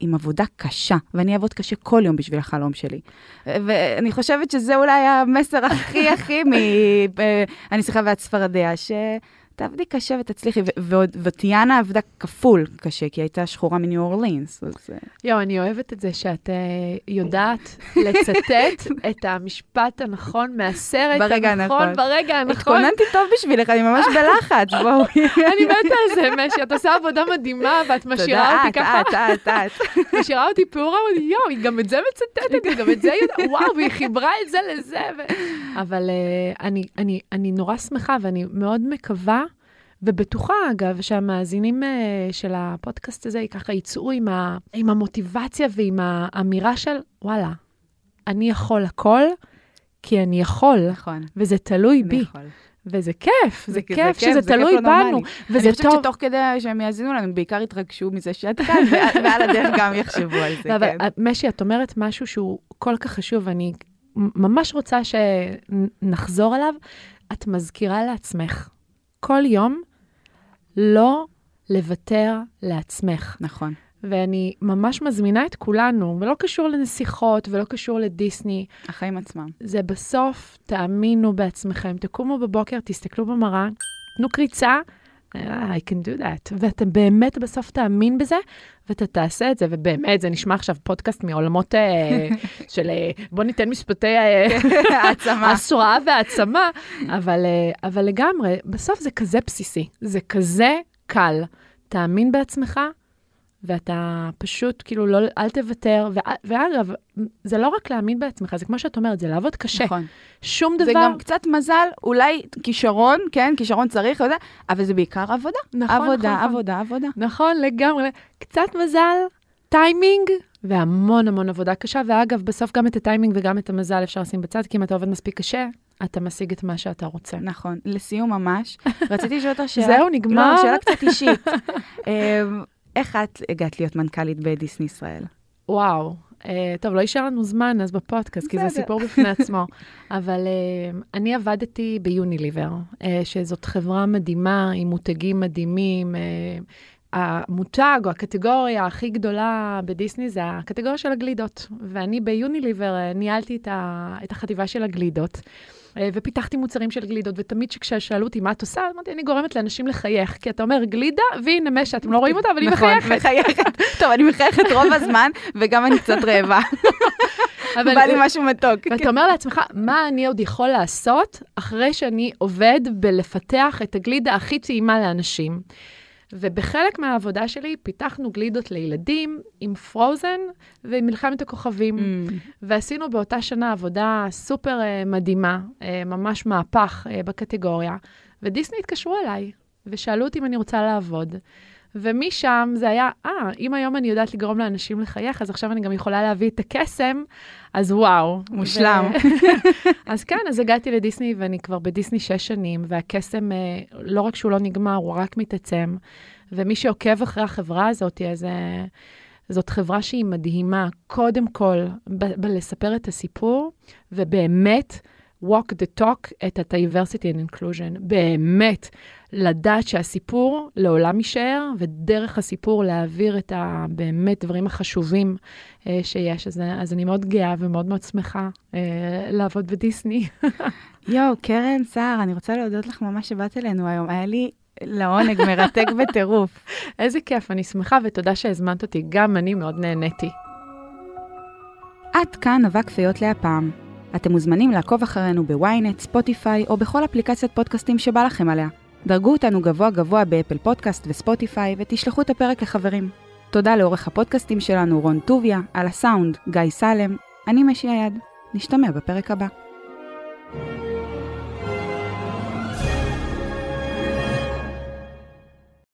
עם עבודה קשה, ואני אעבוד קשה כל יום בשביל החלום שלי. ואני חושבת שזה אולי המסר הכי הכי מ... אה, אני שיחה ואת צפרדע, שתעבדי קשה ותצליחי, ועוד, וטיאנה עבדה כפול קשה, כי היא הייתה שחורה מניו אורלינס, אז... אה, יואו, אני אוהבת את זה שאת uh, יודעת לצטט *laughs* את המשפט הנכון מהסרט ברגע הנכון. ברגע הנכון. התכוננתי טוב בשבילך, אני ממש בלחץ, בואו. *laughs* אני מתה על זה, משי, את עושה עבודה מדהימה, ואת משאירה אותי ככה, תודה, את, את, את. *laughs* משאירה אותי פעורה, יואו, היא גם את זה מצטטת, היא גם את זה יודעת, וואו, והיא חיברה את זה לזה. אבל אני, אני נורא שמחה, ואני מאוד מקווה, ובטוחה, אגב, שהמאזינים uh, של הפודקאסט הזה ככה יצאו עם, ה, עם המוטיבציה ועם האמירה של, וואלה, אני יכול הכל, כי אני יכול, נכון. וזה תלוי בי. נכון. וזה כיף, זה זה כיף כיף, שזה זה כיף תלוי לא נורמלי. בנו, אני וזה חושבת טוב. שתוך כדי שהם יאזינו לנו, הם בעיקר יתרגשו מזה שאת כאן, *laughs* ועל- הדרך גם יחשבו על זה, לא, אבל כן. את- משי, את אומרת משהו שהוא כל כך חשוב, ואני ממש רוצה שנחזור אליו. את מזכירה לעצמך כל יום לא לוותר לעצמך. נכון. ואני ממש מזמינה את כולנו, ולא קשור לנסיכות ולא קשור לדיסני, החיים עצמם. זה בסוף, תאמינו בעצמכם, תקומו בבוקר, תסתכלו במראה, תנו קריצה, "אה, I can do that, ואתה באמת בסוף תאמין בזה, ואתה תעשה את זה, ובאמת, זה נשמע עכשיו פודקאסט מעולמות אה, *laughs* של אה, בוא ניתן משפטי אה, *laughs* העצמה. השראה והעצמה, אבל, אה, אבל לגמרי, בסוף זה כזה בסיסי, זה כזה קל. תאמין בעצמך, ואתה פשוט, כאילו, לא, אל תוותר. ו- ואגב, זה לא רק להאמין בעצמך, זה כמו שאת אומרת, זה לעבוד קשה. נכון. שום דבר... זה גם קצת מזל, אולי כישרון, כן, כישרון צריך, וזה, אבל זה בעיקר עבודה. נכון, עבודה, נכון, עבודה, עבודה. נכון, לגמרי. קצת מזל, טיימינג, והמון המון עבודה קשה. ואגב, בסוף גם את הטיימינג וגם את המזל אפשר לשים בצד, כי אם אתה עובד מספיק קשה, אתה משיג את מה שאתה רוצה. נכון. לסיום ממש, רציתי לשאול אותך *laughs* שאלה. זהו, נגמר? לא, שאלה קצת אישית. *laughs* איך את הגעת להיות מנכ"לית בדיסני ישראל? וואו. Uh, טוב, לא יישאר לנו זמן אז בפודקאסט, כי זה בסדר. סיפור בפני עצמו. *laughs* אבל uh, אני עבדתי ביוניליבר, uh, שזאת חברה מדהימה, עם מותגים מדהימים. Uh, המותג או הקטגוריה הכי גדולה בדיסני זה הקטגוריה של הגלידות. ואני ביוניליבר אה, ניהלתי את, ה, את החטיבה של הגלידות. אה, ופיתחתי מוצרים של גלידות, ותמיד כששאלו אותי מה את עושה, אמרתי, אני גורמת לאנשים לחייך, כי אתה אומר גלידה, והנה משה, אתם לא רואים אותה, אבל היא נכון, מחייכת. מחייכת. *laughs* טוב, אני מחייכת רוב הזמן, וגם אני קצת רעבה. *laughs* אבל- בא לי משהו מתוק. ואתה אומר לעצמך, מה אני עוד יכול לעשות אחרי שאני עובד בלפתח את הגלידה הכי טעימה לאנשים? ובחלק מהעבודה שלי פיתחנו גלידות לילדים עם פרוזן ועם מלחמת הכוכבים. Mm. ועשינו באותה שנה עבודה סופר uh, מדהימה, uh, ממש מהפך uh, בקטגוריה, ודיסני התקשרו אליי ושאלו אותי אם אני רוצה לעבוד. ומשם זה היה, אה, אם היום אני יודעת לגרום לאנשים לחייך, אז עכשיו אני גם יכולה להביא את הקסם, אז וואו. מושלם. ו... *laughs* אז כן, אז הגעתי לדיסני, ואני כבר בדיסני שש שנים, והקסם, אה, לא רק שהוא לא נגמר, הוא רק מתעצם. ומי שעוקב אחרי החברה הזאת, אז אה, זאת חברה שהיא מדהימה, קודם כל, ב- בלספר את הסיפור, ובאמת, walk the talk את ה-diversity and inclusion. באמת, לדעת שהסיפור לעולם יישאר, ודרך הסיפור להעביר את הבאמת דברים החשובים אה, שיש. אז, אז אני מאוד גאה ומאוד מאוד שמחה אה, לעבוד בדיסני. *laughs* יואו, קרן סער, אני רוצה להודות לך ממש שבאת אלינו היום. היה לי לעונג מרתק *laughs* בטירוף. איזה כיף, אני שמחה ותודה שהזמנת אותי. גם אני מאוד נהניתי. עד כאן אבק פיות להפעם. אתם מוזמנים לעקוב אחרינו ב ynet, ספוטיפיי או בכל אפליקציית פודקאסטים שבא לכם עליה. דרגו אותנו גבוה גבוה באפל פודקאסט וספוטיפיי ותשלחו את הפרק לחברים. תודה לעורך הפודקאסטים שלנו רון טוביה, על הסאונד גיא סלם, אני משי היד. נשתמע בפרק הבא.